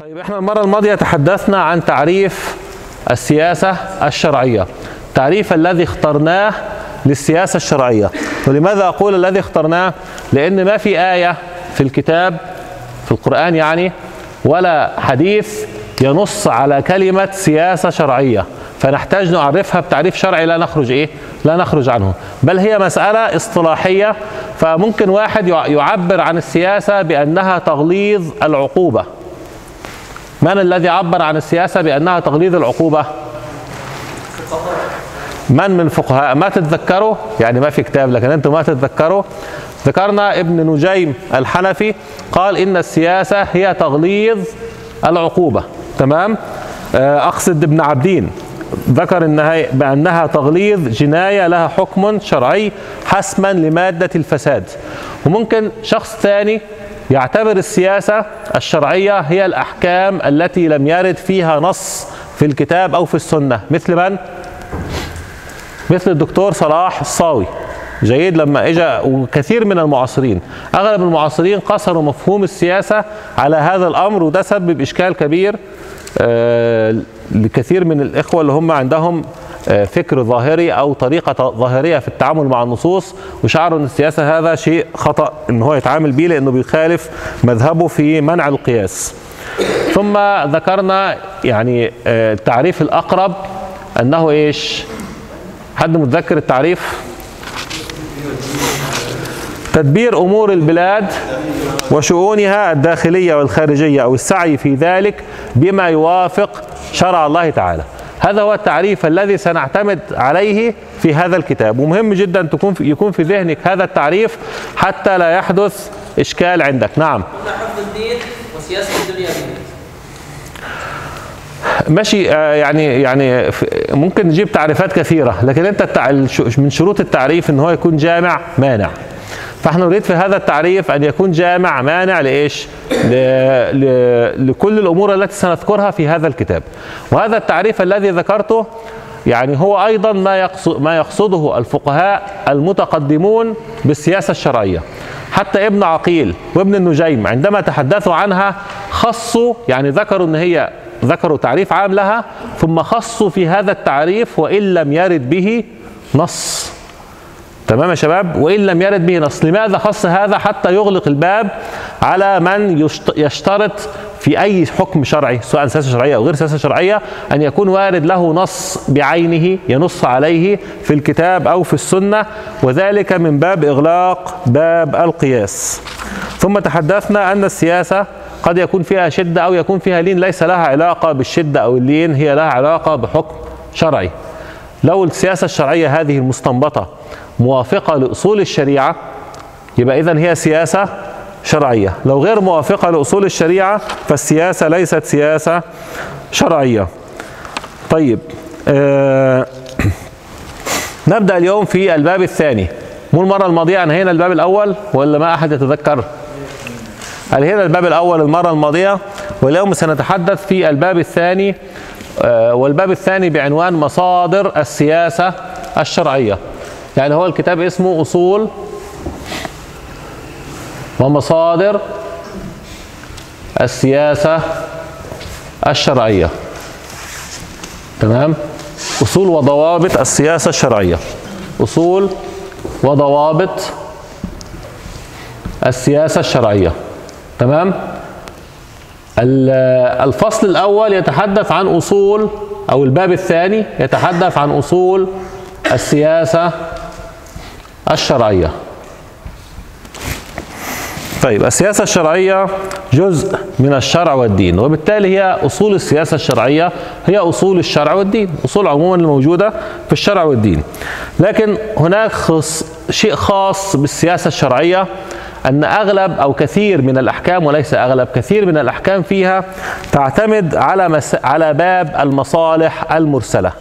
طيب إحنا المرة الماضية تحدثنا عن تعريف السياسة الشرعية. التعريف الذي اخترناه للسياسة الشرعية. ولماذا أقول الذي اخترناه؟ لأن ما في آية في الكتاب في القرآن يعني ولا حديث ينص على كلمة سياسة شرعية. فنحتاج نعرفها بتعريف شرعي لا نخرج إيه؟ لا نخرج عنه. بل هي مسألة اصطلاحية فممكن واحد يعبر عن السياسة بأنها تغليظ العقوبة. من الذي عبر عن السياسة بأنها تغليظ العقوبة؟ من من الفقهاء ما تتذكروا؟ يعني ما في كتاب لكن أنتم ما تتذكروا. ذكرنا ابن نجيم الحنفي قال إن السياسة هي تغليظ العقوبة. تمام؟ أقصد ابن عبدين ذكر انها بأنها تغليظ جناية لها حكم شرعي حسما لمادة الفساد. وممكن شخص ثاني يعتبر السياسة الشرعية هي الأحكام التي لم يرد فيها نص في الكتاب أو في السنة. مثل من؟ مثل الدكتور صلاح الصاوي. جيد لما اجى وكثير من المعاصرين. أغلب المعاصرين قصروا مفهوم السياسة على هذا الأمر وده سبب إشكال كبير آه لكثير من الإخوة اللي هم عندهم فكر ظاهري أو طريقة ظاهرية في التعامل مع النصوص وشعروا أن السياسة هذا شيء خطأ أن هو يتعامل به لأنه بيخالف مذهبه في منع القياس. ثم ذكرنا يعني التعريف الأقرب أنه إيش؟ حد متذكر التعريف؟ تدبير أمور البلاد وشؤونها الداخلية والخارجية أو السعي في ذلك بما يوافق شرع الله تعالى. هذا هو التعريف الذي سنعتمد عليه في هذا الكتاب. ومهم جدا تكون في يكون في ذهنك هذا التعريف حتى لا يحدث إشكال عندك. نعم. حفظ الدين وسياسة الدنيا ماشي يعني يعني ممكن نجيب تعريفات كثيرة لكن أنت من شروط التعريف إن هو يكون جامع مانع. فاحنا نريد في هذا التعريف أن يكون جامع مانع لإيش؟ لكل الأمور التي سنذكرها في هذا الكتاب. وهذا التعريف الذي ذكرته يعني هو أيضا ما يقصد ما يقصده الفقهاء المتقدمون بالسياسة الشرعية. حتى ابن عقيل وابن النجيم عندما تحدثوا عنها خصوا يعني ذكروا إن هي ذكروا تعريف عام لها ثم خصوا في هذا التعريف وإن لم يرد به نص. تمام يا شباب؟ وإن لم يرد به نص لماذا خص هذا حتى يغلق الباب على من يشترط في أي حكم شرعي؟ سواء سياسة شرعية أو غير سياسة شرعية أن يكون وارد له نص بعينه ينص عليه في الكتاب أو في السنة وذلك من باب إغلاق باب القياس. ثم تحدثنا أن السياسة قد يكون فيها شدة أو يكون فيها لين ليس لها علاقة بالشدة أو اللين هي لها علاقة بحكم شرعي. لو السياسة الشرعية هذه المستنبطة موافقة لأصول الشريعة. يبقى إذن هي سياسة شرعية. لو غير موافقة لأصول الشريعة فالسياسة ليست سياسة شرعية. طيب آه نبدأ اليوم في الباب الثاني. مو المرة الماضية أنهينا الباب الأول ولا ما أحد يتذكر؟ أنهينا الباب الأول المرة الماضية واليوم سنتحدث في الباب الثاني آه والباب الثاني بعنوان مصادر السياسة الشرعية. يعني هو الكتاب اسمه أصول ومصادر السياسة الشرعية. تمام؟ أصول وضوابط السياسة الشرعية. أصول وضوابط السياسة الشرعية. تمام؟ الفصل الأول يتحدث عن أصول أو الباب الثاني يتحدث عن أصول السياسة الشرعية. طيب السياسة الشرعية جزء من الشرع والدين وبالتالي هي أصول السياسة الشرعية هي أصول الشرع والدين أصول عموما الموجودة في الشرع والدين. لكن هناك خص شيء خاص بالسياسة الشرعية أن أغلب أو كثير من الأحكام وليس أغلب كثير من الأحكام فيها تعتمد على مس... على باب المصالح المرسلة.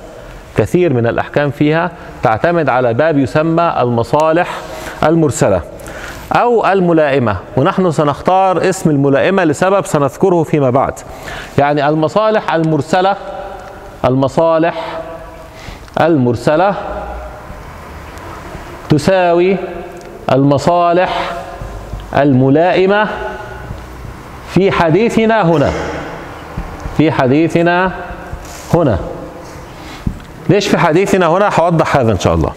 كثير من الأحكام فيها تعتمد على باب يسمى المصالح المرسلة أو الملائمة ونحن سنختار اسم الملائمة لسبب سنذكره فيما بعد. يعني المصالح المرسلة المصالح المرسلة تساوي المصالح الملائمة في حديثنا هنا. في حديثنا هنا. ليش في حديثنا هنا هوضح هذا إن شاء الله.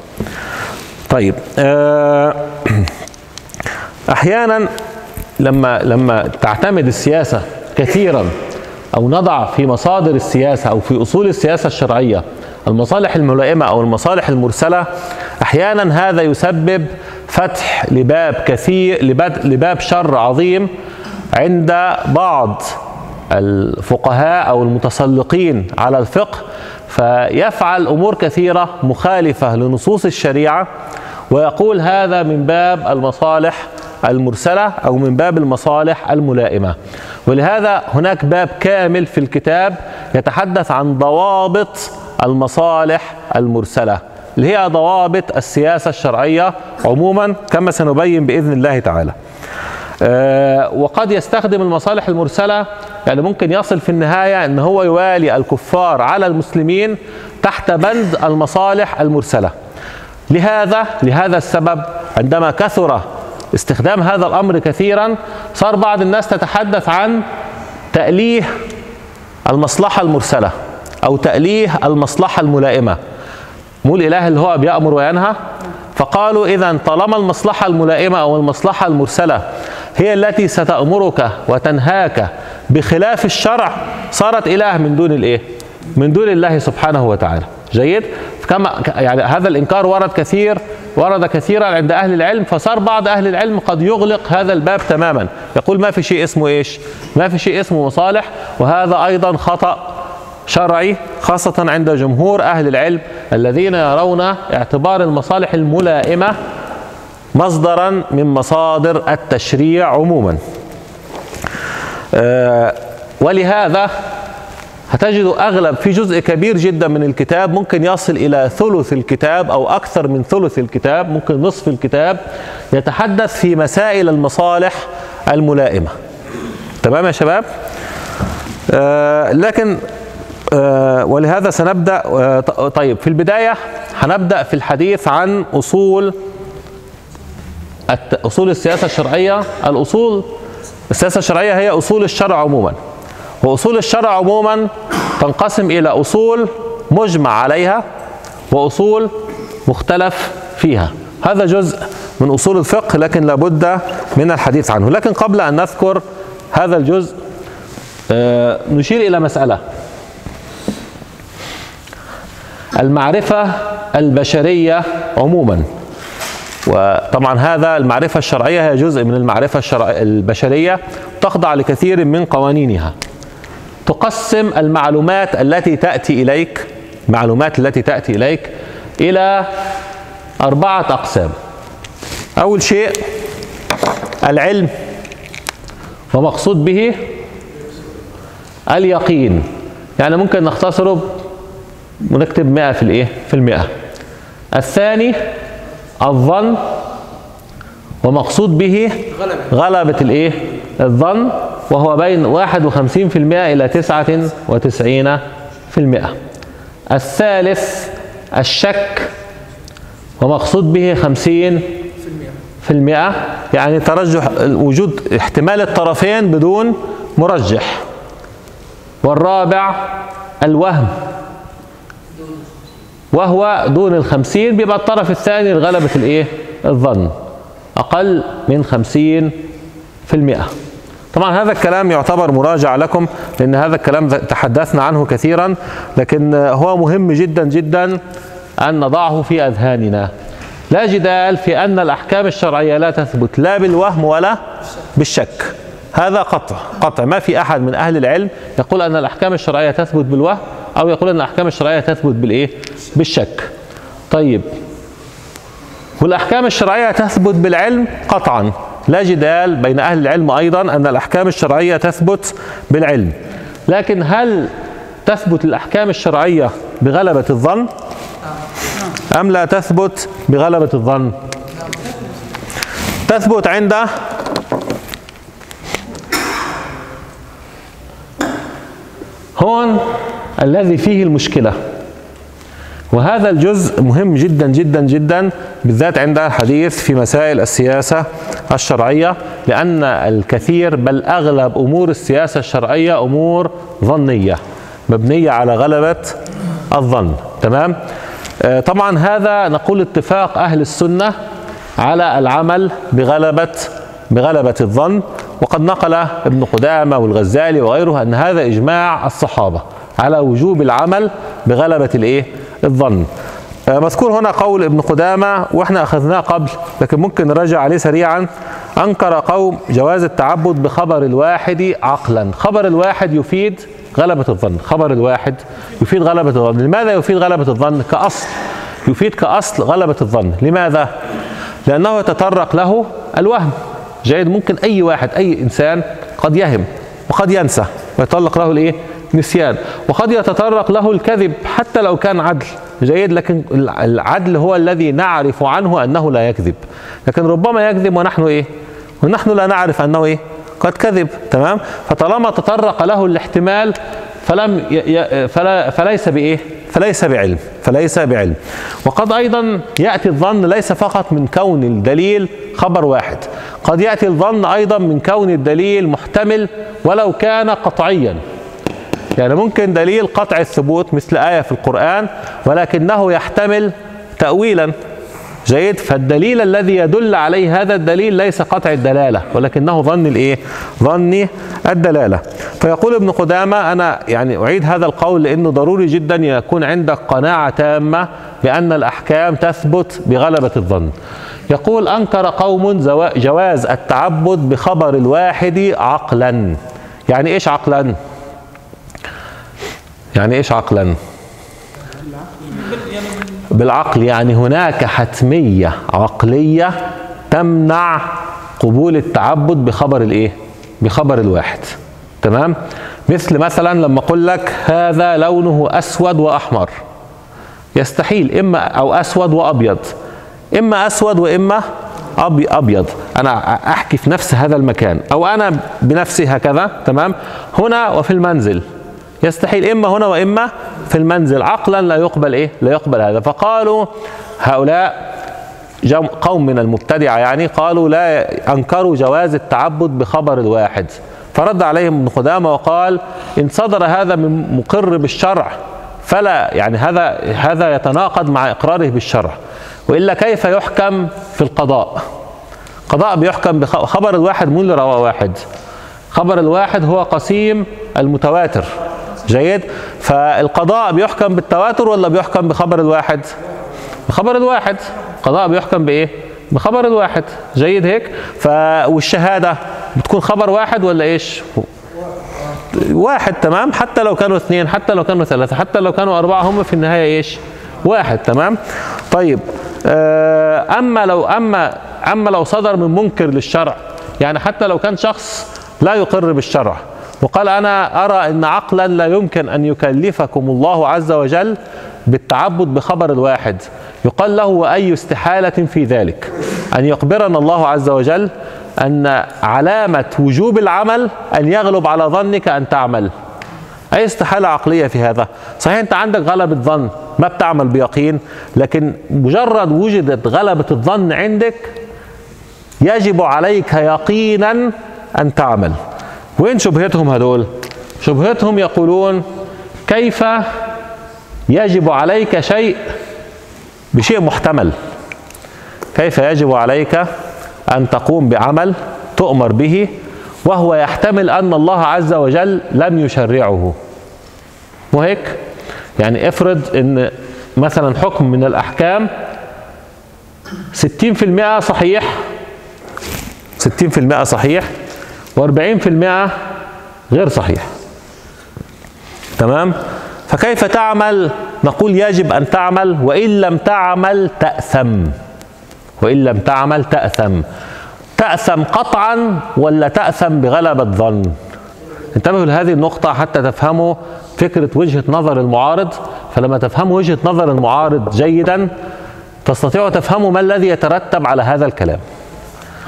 طيب آه، أحيانا لما لما تعتمد السياسة كثيرا أو نضع في مصادر السياسة أو في أصول السياسة الشرعية المصالح الملائمة أو المصالح المرسلة أحيانا هذا يسبب فتح لباب كثير لباب, لباب شر عظيم عند بعض الفقهاء أو المتسلقين على الفقه فيفعل أمور كثيرة مخالفة لنصوص الشريعة ويقول هذا من باب المصالح المرسلة أو من باب المصالح الملائمة ولهذا هناك باب كامل في الكتاب يتحدث عن ضوابط المصالح المرسلة اللي هي ضوابط السياسة الشرعية عموما كما سنبين بإذن الله تعالى. آه، وقد يستخدم المصالح المرسلة يعني ممكن يصل في النهاية إن هو يوالي الكفار على المسلمين تحت بند المصالح المرسلة. لهذا لهذا السبب عندما كثر استخدام هذا الأمر كثيرا صار بعض الناس تتحدث عن تأليه المصلحة المرسلة أو تأليه المصلحة الملائمة. مو الاله اللي هو بيأمر وينهى فقالوا اذا طالما المصلحة الملائمة أو المصلحة المرسلة هي التي ستأمرك وتنهاك بخلاف الشرع صارت إله من دون الإيه؟ من دون الله سبحانه وتعالى. جيد؟ كما يعني هذا الإنكار ورد كثير ورد كثيرا عند أهل العلم فصار بعض أهل العلم قد يغلق هذا الباب تماما يقول ما في شيء اسمه إيش؟ ما في شيء اسمه مصالح وهذا أيضا خطأ شرعي خاصة عند جمهور أهل العلم الذين يرون اعتبار المصالح الملائمة مصدرا من مصادر التشريع عموما آه، ولهذا هتجد أغلب في جزء كبير جدا من الكتاب ممكن يصل إلى ثلث الكتاب أو أكثر من ثلث الكتاب ممكن نصف الكتاب يتحدث في مسائل المصالح الملائمة تمام يا شباب؟ آه، لكن آه، ولهذا سنبدأ طيب في البداية هنبدأ في الحديث عن أصول أصول السياسة الشرعية الأصول السياسة الشرعية هي أصول الشرع عموما. وأصول الشرع عموما تنقسم إلى أصول مجمع عليها وأصول مختلف فيها. هذا جزء من أصول الفقه لكن لابد من الحديث عنه. لكن قبل أن نذكر هذا الجزء آه، نشير إلى مسألة. المعرفة البشرية عموما. وطبعا هذا المعرفة الشرعية هي جزء من المعرفة البشرية تخضع لكثير من قوانينها. تقسم المعلومات التي تأتي إليك المعلومات التي تأتي إليك إلى أربعة أقسام. أول شيء العلم ومقصود به اليقين. يعني ممكن نختصره ونكتب 100 في الإيه؟ في المئة. الثاني الظن ومقصود به غلبة الإيه؟ الظن وهو بين 51% إلى 99% الثالث الشك ومقصود به 50 في المئة. يعني ترجح وجود احتمال الطرفين بدون مرجح. والرابع الوهم. وهو دون الخمسين بيبقى الطرف الثاني لغلبة الايه؟ الظن. أقل من خمسين في المئة. طبعا هذا الكلام يعتبر مراجع لكم لأن هذا الكلام تحدثنا عنه كثيرا لكن هو مهم جدا جدا أن نضعه في أذهاننا. لا جدال في أن الأحكام الشرعية لا تثبت لا بالوهم ولا بالشك. هذا قطع قطع. ما في أحد من أهل العلم يقول أن الأحكام الشرعية تثبت بالوهم أو يقول أن الأحكام الشرعية تثبت بالإيه؟ بالشك. طيب. والأحكام الشرعية تثبت بالعلم قطعا. لا جدال بين أهل العلم أيضا أن الأحكام الشرعية تثبت بالعلم. لكن هل تثبت الأحكام الشرعية بغلبة الظن؟ أم لا تثبت بغلبة الظن؟ تثبت عند هون الذي فيه المشكلة. وهذا الجزء مهم جدا جدا جدا بالذات عند الحديث في مسائل السياسة الشرعية لأن الكثير بل أغلب أمور السياسة الشرعية أمور ظنية مبنية على غلبة الظن. تمام؟ آه، طبعا هذا نقول اتفاق أهل السنة على العمل بغلبة بغلبة الظن. وقد نقل ابن قدامة والغزالي وغيره أن هذا إجماع الصحابة. على وجوب العمل بغلبة الإيه؟ الظن. آه، مذكور هنا قول ابن قدامة وإحنا أخذناه قبل لكن ممكن نراجع عليه سريعا. أنكر قوم جواز التعبد بخبر الواحد عقلا. خبر الواحد يفيد غلبة الظن. خبر الواحد يفيد غلبة الظن. لماذا يفيد غلبة الظن؟ كأصل. يفيد كأصل غلبة الظن. لماذا؟ لأنه يتطرق له الوهم. جيد ممكن أي واحد أي إنسان قد يهم وقد ينسى ويتطرق له الإيه؟ نسيان. وقد يتطرق له الكذب حتى لو كان عدل. جيد لكن العدل هو الذي نعرف عنه أنه لا يكذب. لكن ربما يكذب ونحن إيه؟ ونحن لا نعرف أنه إيه؟ قد كذب. تمام؟ فطالما تطرق له الاحتمال فلم ي... فلا... فليس بإيه؟ فليس بعلم. فليس بعلم. وقد أيضا يأتي الظن ليس فقط من كون الدليل خبر واحد. قد يأتي الظن أيضا من كون الدليل محتمل ولو كان قطعيا. يعني ممكن دليل قطع الثبوت مثل آية في القرآن ولكنه يحتمل تاويلا. جيد؟ فالدليل الذي يدل عليه هذا الدليل ليس قطع الدلالة ولكنه ظن الإيه؟ ظني الدلالة. فيقول ابن قدامة أنا يعني أعيد هذا القول لأنه ضروري جدا يكون عندك قناعة تامة بأن الأحكام تثبت بغلبة الظن. يقول أنكر قوم جواز التعبد بخبر الواحد عقلا. يعني إيش عقلا؟ يعني إيش عقلا؟ بالعقل يعني هناك حتمية عقلية تمنع قبول التعبد بخبر الإيه؟ بخبر الواحد. تمام؟ مثل مثلا لما أقول لك هذا لونه أسود وأحمر. يستحيل. إما أو أسود وأبيض. إما أسود وإما أبيض. أنا أحكي في نفس هذا المكان. أو أنا بنفسي هكذا. تمام؟ هنا وفي المنزل. يستحيل إما هنا وإما في المنزل. عقلا لا يقبل إيه؟ لا يقبل هذا. فقالوا هؤلاء قوم من المبتدعة يعني قالوا لا أنكروا جواز التعبد بخبر الواحد. فرد عليهم ابن قدامه وقال إن صدر هذا من مقر بالشرع فلا يعني هذا هذا يتناقض مع إقراره بالشرع. وإلا كيف يحكم في القضاء؟ قضاء بيحكم بخبر الواحد مو اللي رواه واحد. خبر الواحد هو قسيم المتواتر. جيد؟ فالقضاء بيحكم بالتواتر ولا بيحكم بخبر الواحد؟ بخبر الواحد. القضاء بيحكم بإيه؟ بخبر الواحد. جيد هيك؟ ف والشهادة بتكون خبر واحد ولا إيش؟ واحد تمام؟ حتى لو كانوا اثنين حتى لو كانوا ثلاثة حتى لو كانوا أربعة هم في النهاية إيش؟ واحد تمام؟ طيب آه، أما لو اما أما لو صدر من منكر للشرع يعني حتى لو كان شخص لا يقر بالشرع وقال أنا أرى أن عقلا لا يمكن أن يكلفكم الله عز وجل بالتعبد بخبر الواحد. يقال له وأي استحالة في ذلك؟ أن يخبرنا الله عز وجل أن علامة وجوب العمل أن يغلب على ظنك أن تعمل. أي استحالة عقلية في هذا؟ صحيح أنت عندك غلبة ظن ما بتعمل بيقين لكن مجرد وجدت غلبة الظن عندك يجب عليك يقينا أن تعمل. وين شبهتهم هدول؟ شبهتهم يقولون كيف يجب عليك شيء بشيء محتمل؟ كيف يجب عليك أن تقوم بعمل تؤمر به وهو يحتمل أن الله عز وجل لم يشرعه؟ وهيك يعني افرض إن مثلا حكم من الأحكام 60% صحيح 60% صحيح و40% غير صحيح. تمام؟ فكيف تعمل؟ نقول يجب أن تعمل وإن لم تعمل تأثم. وإن لم تعمل تأثم. تأثم قطعا ولا تأثم بغلبة ظن انتبهوا لهذه النقطة حتى تفهموا فكرة وجهة نظر المعارض. فلما تفهموا وجهة نظر المعارض جيدا تستطيعوا تفهموا ما الذي يترتب على هذا الكلام.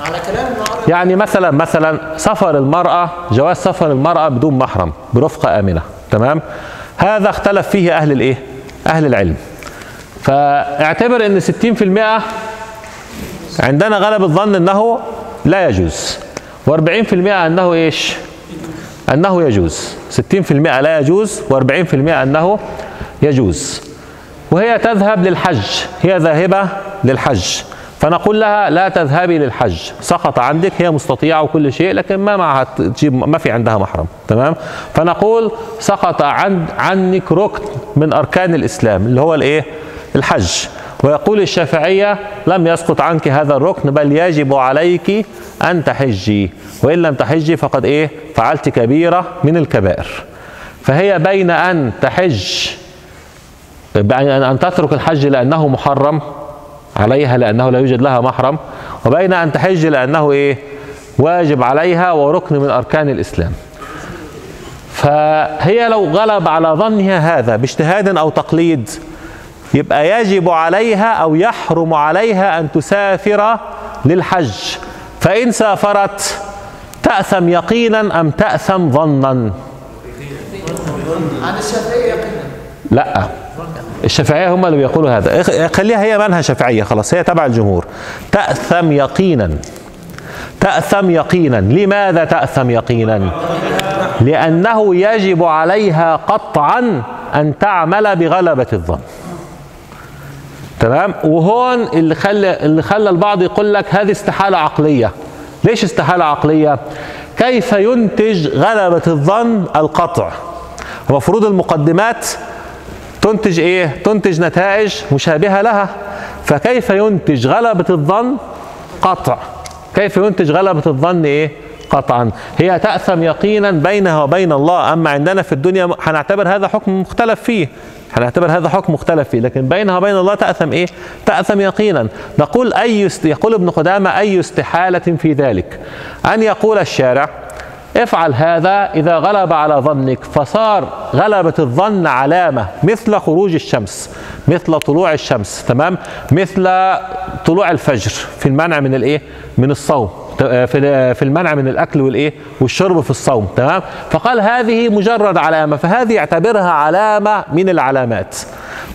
على كلام يعني مثلا مثلا سفر المرأة جواز سفر المرأة بدون محرم برفقة آمنة تمام؟ هذا اختلف فيه أهل الإيه؟ أهل العلم. فاعتبر إن 60% عندنا غلب الظن إنه لا يجوز و40% إنه إيش؟ إنه يجوز. 60% لا يجوز و40% إنه يجوز. وهي تذهب للحج هي ذاهبة للحج. فنقول لها لا تذهبي للحج. سقط عندك هي مستطيعة وكل شيء لكن ما معها تجيب ما في عندها محرم. تمام؟ فنقول سقط عن عنك ركن من أركان الإسلام اللي هو الإيه؟ الحج. ويقول الشافعية لم يسقط عنك هذا الركن بل يجب عليك أن تحجي. وإن لم تحجي فقد إيه؟ فعلت كبيرة من الكبائر. فهي بين أن تحج أن تترك الحج لأنه محرم عليها لأنه لا يوجد لها محرم وبين أن تحج لأنه إيه؟ واجب عليها وركن من أركان الإسلام. فهي لو غلب على ظنها هذا باجتهاد أو تقليد يبقى يجب عليها أو يحرم عليها أن تسافر للحج. فإن سافرت تأثم يقينا أم تأثم ظنا؟ عن الشافعية يقينا. لا. الشافعية هم اللي بيقولوا هذا. إخ- خليها هي منها شافعية خلاص هي تبع الجمهور. تأثم يقينا. تأثم يقينا. لماذا تأثم يقينا؟ لأنه يجب عليها قطعا أن تعمل بغلبة الظن. تمام؟ وهون اللي خلى اللي خلى البعض يقول لك هذه استحالة عقلية. ليش استحالة عقلية؟ كيف ينتج غلبة الظن القطع؟ المفروض المقدمات تنتج إيه؟ تنتج نتائج مشابهة لها. فكيف ينتج غلبة الظن؟ قطع. كيف ينتج غلبة الظن إيه؟ قطعا. هي تأثم يقينا بينها وبين الله. أما عندنا في الدنيا هنعتبر هذا حكم مختلف فيه. هنعتبر هذا حكم مختلف فيه. لكن بينها وبين الله تأثم إيه؟ تأثم يقينا. نقول أي. يقول ابن قدامة أي استحالة في ذلك؟ أن يقول الشارع افعل هذا إذا غلب على ظنك فصار غلبة الظن علامة مثل خروج الشمس مثل طلوع الشمس تمام؟ مثل طلوع الفجر في المنع من الإيه؟ من الصوم في في المنع من الأكل والإيه؟ والشرب في الصوم تمام؟ فقال هذه مجرد علامة فهذه يعتبرها علامة من العلامات.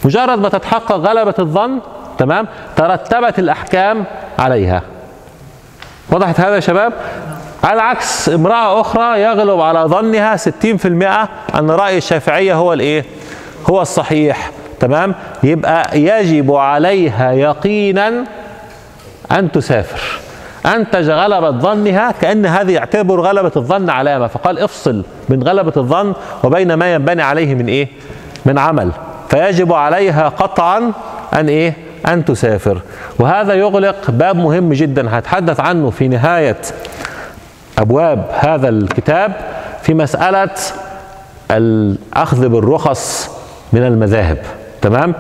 مجرد ما تتحقق غلبة الظن تمام؟ ترتبت الأحكام عليها. وضحت هذا يا شباب؟ على العكس امرأة أخرى يغلب على ظنها 60% أن رأي الشافعية هو الإيه؟ هو الصحيح تمام؟ يبقى يجب عليها يقينا أن تسافر أنتج غلبة ظنها كأن هذه يعتبر غلبة الظن علامة فقال افصل بين غلبة الظن وبين ما ينبني عليه من إيه؟ من عمل فيجب عليها قطعا أن إيه؟ أن تسافر وهذا يغلق باب مهم جدا هتحدث عنه في نهاية أبواب هذا الكتاب في مسألة الأخذ بالرخص من المذاهب. تمام؟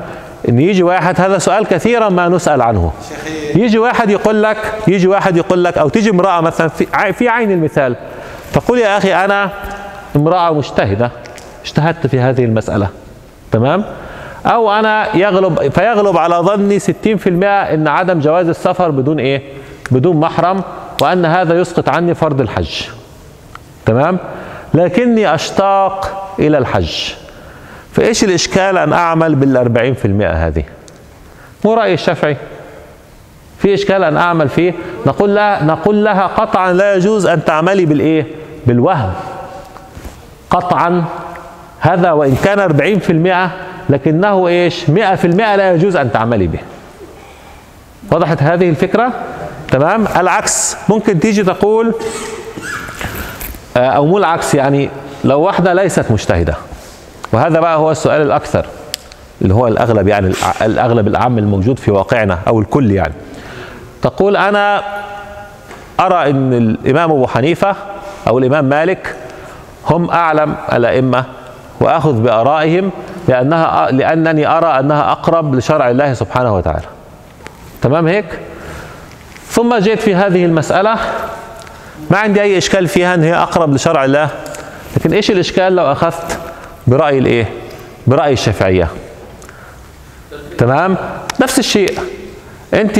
إن يجي واحد هذا سؤال كثيرا ما نسأل عنه. يجي واحد يقول لك يجي واحد يقول لك أو تيجي امرأة مثلا في عين المثال تقول يا أخي أنا امرأة مجتهدة اجتهدت في هذه المسألة. تمام؟ أو أنا يغلب فيغلب على ظني 60% إن عدم جواز السفر بدون إيه؟ بدون محرم وأن هذا يسقط عني فرض الحج. تمام؟ لكني أشتاق إلى الحج. فإيش الإشكال أن أعمل بالأربعين في المئة هذه؟ مو رأي الشافعي. في إشكال أن أعمل فيه؟ نقول لها نقول لها قطعا لا يجوز أن تعملي بالإيه؟ بالوهم. قطعا. هذا وإن كان أربعين في المئة لكنه إيش؟ مئة في المئة لا يجوز أن تعملي به. وضحت هذه الفكرة؟ تمام؟ العكس. ممكن تيجي تقول آه، أو مو العكس يعني لو واحدة ليست مجتهدة. وهذا بقى هو السؤال الأكثر اللي هو الأغلب يعني الأغلب الأعم الموجود في واقعنا أو الكل يعني. تقول أنا أرى أن الإمام أبو حنيفة أو الإمام مالك هم أعلم الأئمة وأخذ بآرائهم لأنها لأنني أرى أنها أقرب لشرع الله سبحانه وتعالى. تمام هيك؟ ثم جئت في هذه المسألة. ما عندي أي إشكال فيها أن هي أقرب لشرع الله. لكن إيش الإشكال لو أخذت برأي الإيه؟ برأي الشافعية. تمام؟ نفس الشيء. أنت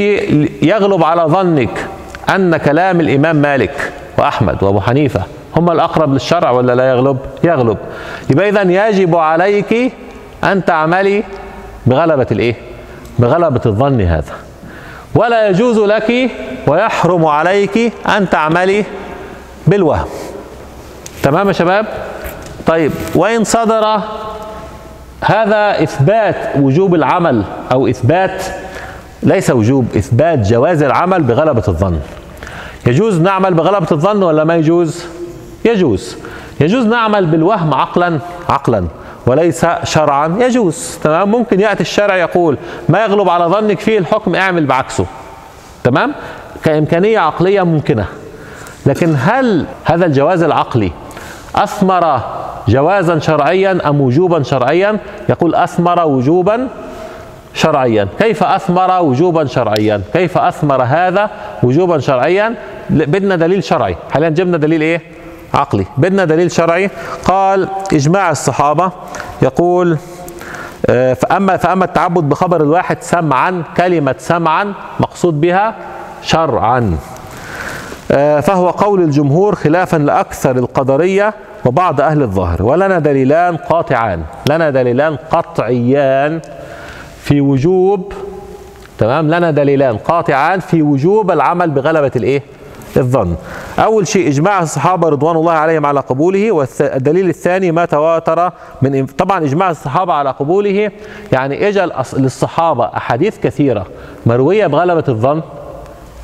يغلب على ظنك أن كلام الإمام مالك وأحمد وأبو حنيفة هم الأقرب للشرع ولا لا يغلب؟ يغلب. يبقى إذا يجب عليك أن تعملي بغلبة الإيه؟ بغلبة الظن هذا. ولا يجوز لك ويحرم عليك أن تعملي بالوهم. تمام يا شباب؟ طيب وإن صدر هذا إثبات وجوب العمل أو إثبات ليس وجوب إثبات جواز العمل بغلبة الظن. يجوز نعمل بغلبة الظن ولا ما يجوز؟ يجوز. يجوز نعمل بالوهم عقلا عقلا. وليس شرعا يجوز. تمام؟ ممكن يأتي الشرع يقول ما يغلب على ظنك فيه الحكم اعمل بعكسه. تمام؟ كإمكانية عقلية ممكنة. لكن هل هذا الجواز العقلي أثمر جوازا شرعيا أم وجوبا شرعيا؟ يقول أثمر وجوبا شرعيا. كيف أثمر وجوبا شرعيا؟ كيف أثمر هذا وجوبا شرعيا؟ بدنا دليل شرعي. حاليا جبنا دليل إيه؟ عقلي. بدنا دليل شرعي. قال إجماع الصحابة يقول آه، فأما فأما التعبد بخبر الواحد سمعا كلمة سمعا مقصود بها شرعا. آه، فهو قول الجمهور خلافا لأكثر القدرية وبعض أهل الظاهر. ولنا دليلان قاطعان. لنا دليلان قطعيان في وجوب تمام؟ لنا دليلان قاطعان في وجوب العمل بغلبة الإيه؟ الظن. أول شيء إجماع الصحابة رضوان الله عليهم على قبوله والدليل الثاني ما تواتر من طبعا إجماع الصحابة على قبوله يعني إجا للصحابة أحاديث كثيرة مروية بغلبة الظن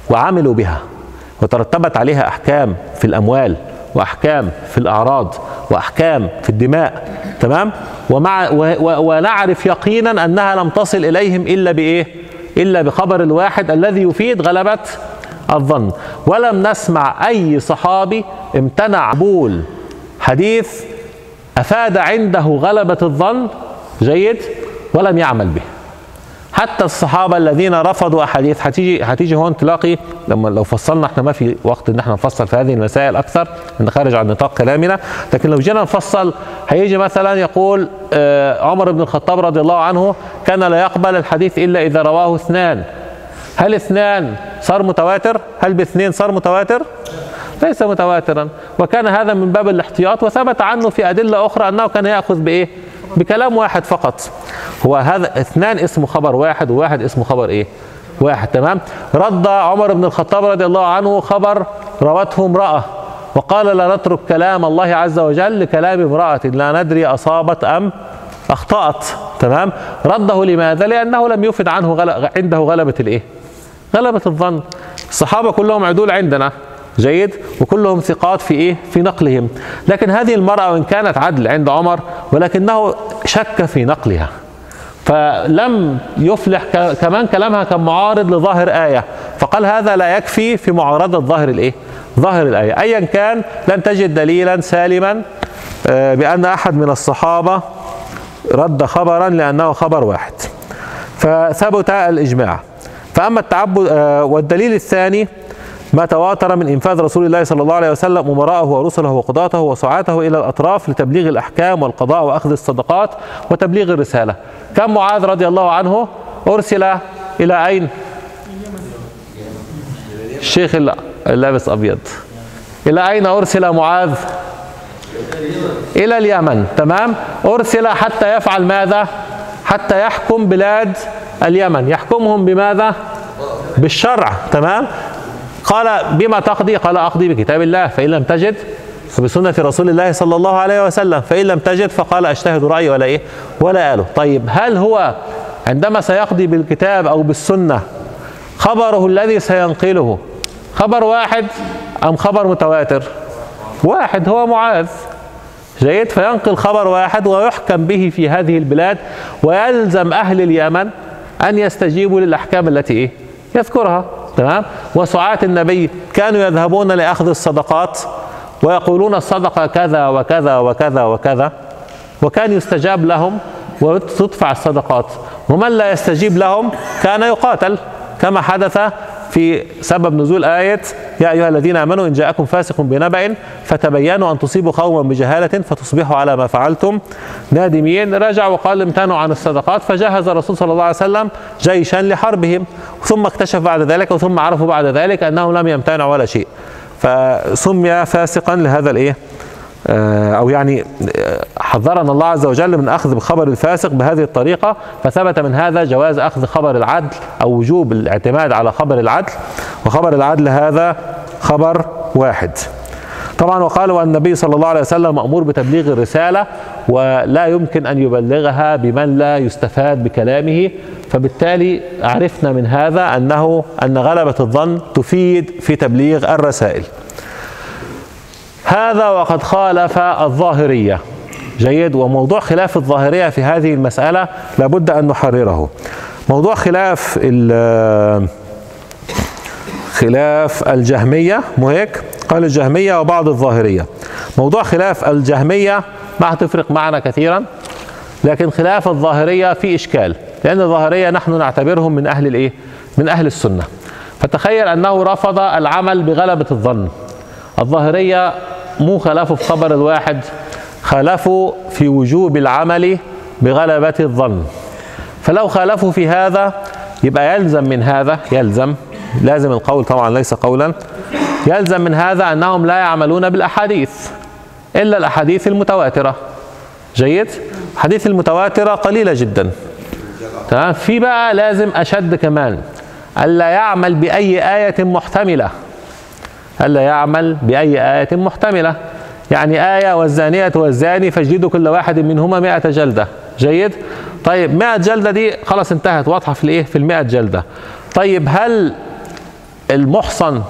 وعملوا بها وترتبت عليها أحكام في الأموال وأحكام في الأعراض وأحكام في الدماء تمام؟ ومع و ونعرف يقينا أنها لم تصل إليهم إلا بإيه؟ إلا بخبر الواحد الذي يفيد غلبة الظن. ولم نسمع أي صحابي امتنع قبول حديث أفاد عنده غلبة الظن؟ جيد. ولم يعمل به. حتى الصحابة الذين رفضوا أحاديث. هتيجي هتيجي هون تلاقي لما لو فصلنا إحنا ما في وقت إن إحنا نفصل في هذه المسائل أكثر إن خارج عن نطاق كلامنا. لكن لو جينا نفصل هيجي مثلا يقول آه، عمر بن الخطاب رضي الله عنه كان لا يقبل الحديث إلا إذا رواه اثنان. هل اثنان؟ صار متواتر؟ هل باثنين صار متواتر؟ ليس متواترا. وكان هذا من باب الاحتياط وثبت عنه في أدلة أخرى أنه كان يأخذ بإيه؟ بكلام واحد فقط. هو هذا اثنان اسمه خبر واحد وواحد اسمه خبر إيه؟ واحد تمام؟ رد عمر بن الخطاب رضي الله عنه خبر روته امرأة وقال لا نترك كلام الله عز وجل لكلام امرأة لا ندري أصابت أم أخطأت تمام؟ رده لماذا؟ لأنه لم يفد عنه غل... عنده غلبة الإيه؟ غلبة الظن. الصحابة كلهم عدول عندنا جيد؟ وكلهم ثقات في إيه؟ في نقلهم. لكن هذه المرأة وإن كانت عدل عند عمر ولكنه شك في نقلها. فلم يفلح كمان كلامها كان معارض لظاهر آية. فقال هذا لا يكفي في معارضة ظاهر الإيه؟ ظاهر الآية. أيا كان لن تجد دليلا سالما آه، بأن أحد من الصحابة رد خبرا لأنه خبر واحد. فثبت الإجماع. فأما التعبد آه، والدليل الثاني ما تواتر من إنفاذ رسول الله صلى الله عليه وسلم أمراءه ورسله وقضاته وسعاته إلى الأطراف لتبليغ الأحكام والقضاء وأخذ الصدقات وتبليغ الرسالة. كم معاذ رضي الله عنه أرسل إلى أين؟ الشيخ اللابس أبيض. إلى أين أرسل معاذ؟ إلى اليمن. تمام؟ أرسل حتى يفعل ماذا؟ حتى يحكم بلاد اليمن. يحكمهم بماذا؟ بالشرع تمام؟ قال بما تقضي؟ قال أقضي بكتاب الله فإن لم تجد فبسنة رسول الله صلى الله عليه وسلم فإن لم تجد فقال أجتهد رأيي ولا إيه؟ ولا آله. طيب هل هو عندما سيقضي بالكتاب أو بالسنة خبره الذي سينقله خبر واحد أم خبر متواتر؟ واحد هو معاذ. جيد؟ فينقل خبر واحد ويحكم به في هذه البلاد ويلزم أهل اليمن أن يستجيبوا للأحكام التي إيه يذكرها تمام؟ وسعاة النبي كانوا يذهبون لأخذ الصدقات ويقولون الصدقة كذا وكذا وكذا وكذا وكان يستجاب لهم وتدفع الصدقات ومن لا يستجيب لهم كان يقاتل كما حدث في سبب نزول آية يا أيها الذين آمنوا إن جاءكم فاسق بنبأ فتبينوا أن تصيبوا قوما بجهالة فتصبحوا على ما فعلتم نادمين. رجع وقال امتنعوا عن الصدقات فجهز الرسول صلى الله عليه وسلم جيشا لحربهم ثم اكتشف بعد ذلك وثم عرفوا بعد ذلك أنهم لم يمتنعوا ولا شيء. فسمي فاسقا لهذا الإيه؟ آه، أو يعني آه، حذرنا الله عز وجل من أخذ بخبر الفاسق بهذه الطريقة فثبت من هذا جواز أخذ خبر العدل أو وجوب الاعتماد على خبر العدل وخبر العدل هذا خبر واحد. طبعا وقالوا أن النبي صلى الله عليه وسلم مأمور بتبليغ الرسالة ولا يمكن أن يبلغها بمن لا يستفاد بكلامه فبالتالي عرفنا من هذا أنه أن غلبة الظن تفيد في تبليغ الرسائل. هذا وقد خالف الظاهرية. جيد. وموضوع خلاف الظاهرية في هذه المسألة لابد أن نحرره. موضوع خلاف خلاف الجهمية مو هيك؟ قال الجهمية وبعض الظاهرية. موضوع خلاف الجهمية ما هتفرق معنا كثيرا لكن خلاف الظاهرية في إشكال لأن الظاهرية نحن نعتبرهم من أهل الإيه؟ من أهل السنة. فتخيل أنه رفض العمل بغلبة الظن. الظاهرية مو خلافه في خبر الواحد خالفوا في وجوب العمل بغلبة الظن. فلو خالفوا في هذا يبقى يلزم من هذا يلزم لازم القول طبعا ليس قولا يلزم من هذا أنهم لا يعملون بالأحاديث إلا الأحاديث المتواترة. جيد؟ الحديث المتواترة قليلة جدا. تمام؟ في بقى لازم أشد كمان ألا يعمل بأي آية محتملة. ألا يعمل بأي آية محتملة. يعني آية والزانية والزاني فاجلدوا كل واحد منهما مئة جلدة. جيد؟ طيب 100 جلدة دي خلاص انتهت واضحة في الإيه؟ في المئة جلدة. طيب هل المحصن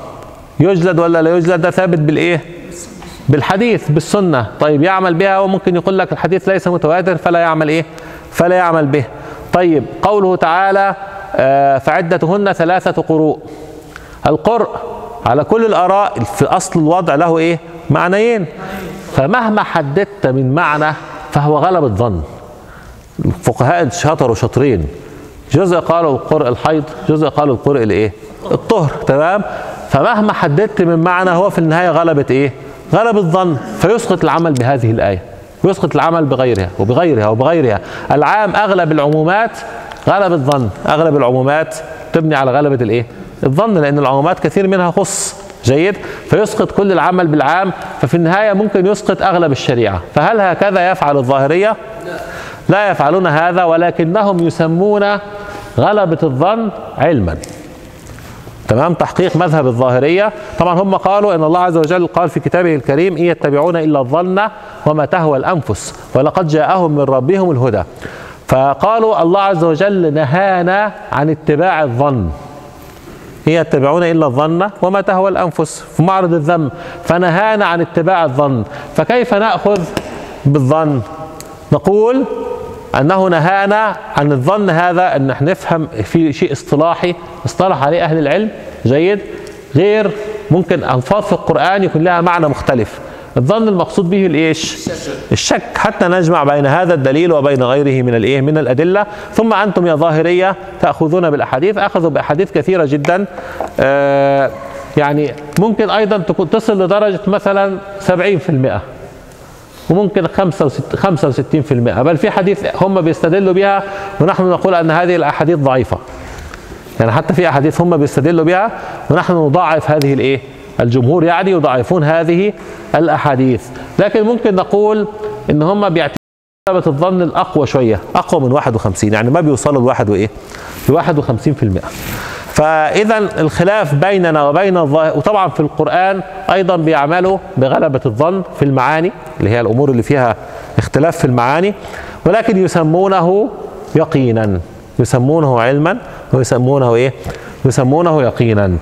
يجلد ولا لا يجلد؟ ده ثابت بالإيه؟ بالحديث بالسنة. طيب يعمل بها وممكن يقول لك الحديث ليس متواتر فلا يعمل إيه؟ فلا يعمل به. طيب قوله تعالى آه، فعدتهن ثلاثة قروء. القرء على كل الآراء في أصل الوضع له إيه؟ معنيين. فمهما حددت من معنى فهو غلبة ظن الفقهاء شطروا شطرين. جزء قالوا القرء الحيض جزء قالوا القرء الإيه؟ الطهر. تمام؟ فمهما حددت من معنى هو في النهاية غلبة إيه؟ غلبة ظن فيسقط العمل بهذه الآية. ويسقط العمل بغيرها وبغيرها وبغيرها. العام أغلب العمومات غلبة ظن أغلب العمومات تبني على غلبة الإيه؟ الظن لأن العمومات كثير منها خص جيد؟ فيسقط كل العمل بالعام ففي النهاية ممكن يسقط أغلب الشريعة. فهل هكذا يفعل الظاهرية؟ لا يفعلون هذا ولكنهم يسمون غلبة الظن علما. تمام؟ تحقيق مذهب الظاهرية. طبعا هم قالوا إن الله عز وجل قال في كتابه الكريم إن يتبعون إلا الظن وما تهوى الأنفس ولقد جاءهم من ربهم الهدى. فقالوا الله عز وجل نهانا عن اتباع الظن. إن يتبعون إلا الظن وما تهوى الأنفس في معرض الذم فنهانا عن اتباع الظن. فكيف نأخذ بالظن؟ نقول أنه نهانا عن الظن هذا أن إحنا نفهم في شيء اصطلاحي اصطلح عليه أهل العلم جيد غير ممكن ألفاظ في القرآن يكون لها معنى مختلف. الظن المقصود به الإيش؟ الشك. حتى نجمع بين هذا الدليل وبين غيره من الإيه؟ من الأدلة. ثم أنتم يا ظاهرية تأخذون بالأحاديث. أخذوا بأحاديث كثيرة جدا. آه يعني ممكن أيضا تكون تصل لدرجة مثلا 70% وممكن 65% بل في حديث هم بيستدلوا بها ونحن نقول أن هذه الأحاديث ضعيفة. يعني حتى في أحاديث هم بيستدلوا بها ونحن نضاعف هذه الإيه؟ الجمهور يعني يضاعفون هذه الأحاديث. لكن ممكن نقول إن هم بيعتبروا الظن الأقوى شوية أقوى من 51 يعني ما بيوصلوا لواحد وإيه؟ ل 51% فاذا الخلاف بيننا وبين الظاهر وطبعا في القرآن أيضا بيعملوا بغلبة الظن في المعاني اللي هي الأمور اللي فيها اختلاف في المعاني ولكن يسمونه يقينا. يسمونه علما ويسمونه إيه؟ يسمونه يقينا.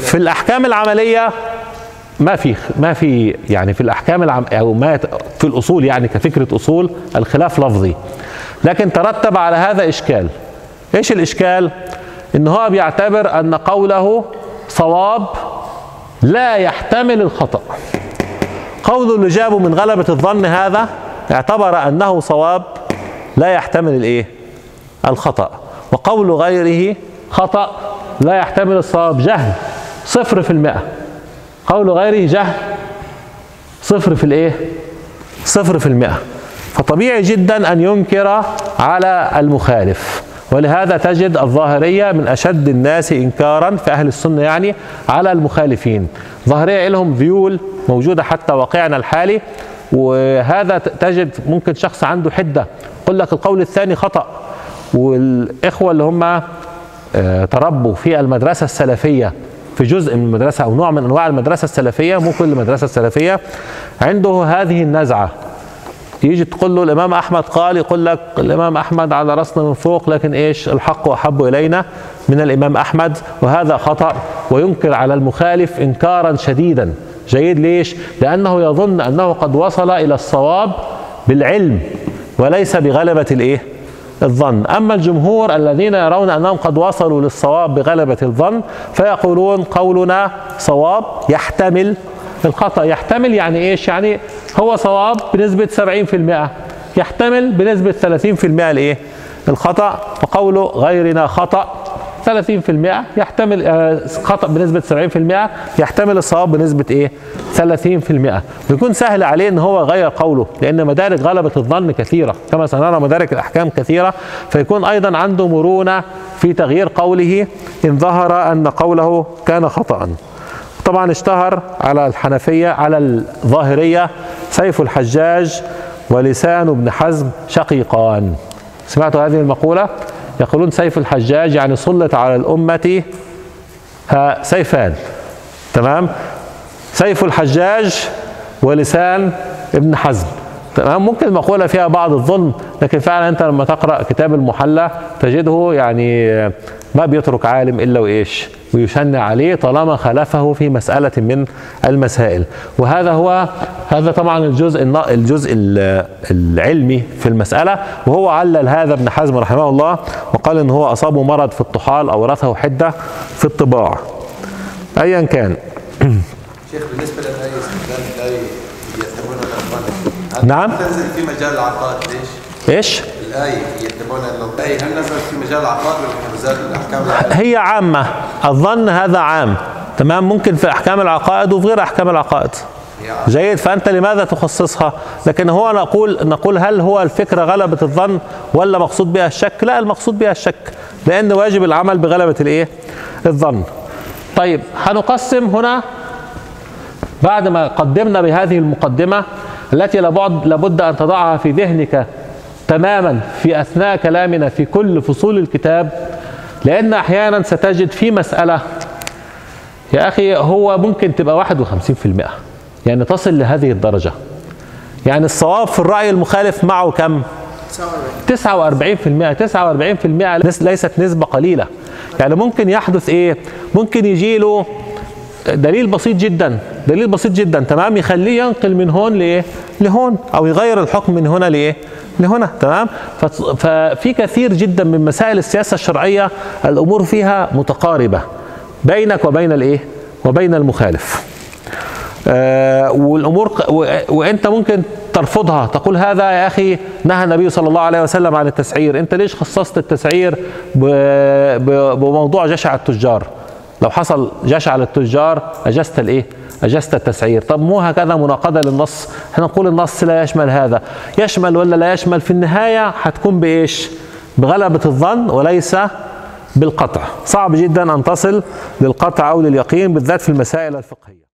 في الأحكام العملية ما في ما في يعني في الأحكام العم أو ما في الأصول يعني كفكرة أصول الخلاف لفظي. لكن ترتب على هذا إشكال. إيش الإشكال؟ إن هو بيعتبر أن قوله صواب لا يحتمل الخطأ. قوله اللي جابه من غلبة الظن هذا اعتبر أنه صواب لا يحتمل الإيه؟ الخطأ. وقول غيره خطأ لا يحتمل الصواب جهل. صفر في المئة. قول غيره جهل. صفر في الإيه؟ صفر في المئة. فطبيعي جدا أن ينكر على المخالف. ولهذا تجد الظاهرية من أشد الناس إنكارا في أهل السنة يعني على المخالفين. ظاهرية لهم ذيول موجودة حتى واقعنا الحالي. وهذا تجد ممكن شخص عنده حدة. يقول لك القول الثاني خطأ. والإخوة اللي هم آه، تربوا في المدرسة السلفية في جزء من المدرسة أو نوع من أنواع المدرسة السلفية مو كل المدرسة السلفية عنده هذه النزعة. يجي تقول له الإمام أحمد قال يقول لك الإمام أحمد على رأسنا من فوق لكن إيش؟ الحق أحب إلينا من الإمام أحمد وهذا خطأ وينكر على المخالف إنكارا شديدا. جيد ليش؟ لأنه يظن أنه قد وصل إلى الصواب بالعلم وليس بغلبة الإيه؟ الظن. أما الجمهور الذين يرون أنهم قد وصلوا للصواب بغلبة الظن فيقولون قولنا صواب يحتمل الخطأ. يحتمل يعني إيش؟ يعني هو صواب بنسبة 70% يحتمل بنسبة 30% الايه الخطأ. وقوله غيرنا خطأ. 30% يحتمل آه، خطأ بنسبة 70% يحتمل الصواب بنسبة إيه؟ 30% بيكون سهل عليه إن هو يغير قوله لأن مدارك غلبة الظن كثيرة. كما سنرى مدارك الأحكام كثيرة فيكون أيضا عنده مرونة في تغيير قوله إن ظهر أن قوله كان خطأ طبعا اشتهر على الحنفية على الظاهرية سيف الحجاج ولسان ابن حزم شقيقان. سمعتوا هذه المقولة؟ يقولون سيف الحجاج يعني سلط على الأمة سيفان. تمام؟ سيف الحجاج ولسان ابن حزم. تمام؟ ممكن المقولة فيها بعض الظلم لكن فعلا أنت لما تقرأ كتاب المحلى تجده يعني ما بيترك عالم إلا وإيش؟ ويشنع عليه طالما خالفه في مسألة من المسائل. وهذا هو هذا طبعا الجزء الجزء العلمي في المسألة. وهو علل هذا ابن حزم رحمه الله وقال إن هو اصابه مرض في الطحال أو ورثه حدة في الطباع. ايا كان. شيخ بالنسبة استخدام الآية يتبون نعم. تنزل في مجال العقائد؟ ليش؟ إيش؟ الآية يتبون الآية هل نزلت في مجال العقائد ولا في مجال الأحكام هي عامة. الظن هذا عام. تمام؟ ممكن في أحكام العقائد وفي غير أحكام العقائد. جيد. فأنت لماذا تخصصها؟ لكن هو نقول نقول هل هو الفكرة غلبة الظن ولا مقصود بها الشك؟ لا المقصود بها الشك. لأن واجب العمل بغلبة الإيه؟ الظن. طيب هنقسم هنا بعد ما قدمنا بهذه المقدمة التي لابد لابد أن تضعها في ذهنك. تماما في أثناء كلامنا في كل فصول الكتاب لأن أحيانا ستجد في مسألة يا أخي هو ممكن تبقى 51% يعني تصل لهذه الدرجة. يعني الصواب في الرأي المخالف معه كم؟ 49% 49% ليست نسبة قليلة. يعني ممكن يحدث إيه؟ ممكن يجي له دليل بسيط جدا دليل بسيط جدا. تمام؟ يخليه ينقل من هون لإيه؟ لهون أو يغير الحكم من هنا لإيه؟ لهنا. تمام؟ ففي كثير جدا من مسائل السياسة الشرعية الأمور فيها متقاربة بينك وبين الإيه؟ وبين المخالف. آه والأمور وأنت ممكن ترفضها تقول هذا يا أخي نهى النبي صلى الله عليه وسلم عن التسعير. أنت ليش خصصت التسعير بموضوع جشع التجار؟ لو حصل جشع للتجار أجزت الإيه؟ أجزت التسعير. طب مو هكذا مناقضة للنص؟ إحنا نقول النص لا يشمل هذا. يشمل ولا لا يشمل؟ في النهاية هتكون بإيش؟ بغلبة الظن وليس بالقطع. صعب جدا أن تصل للقطع أو لليقين بالذات في المسائل الفقهية.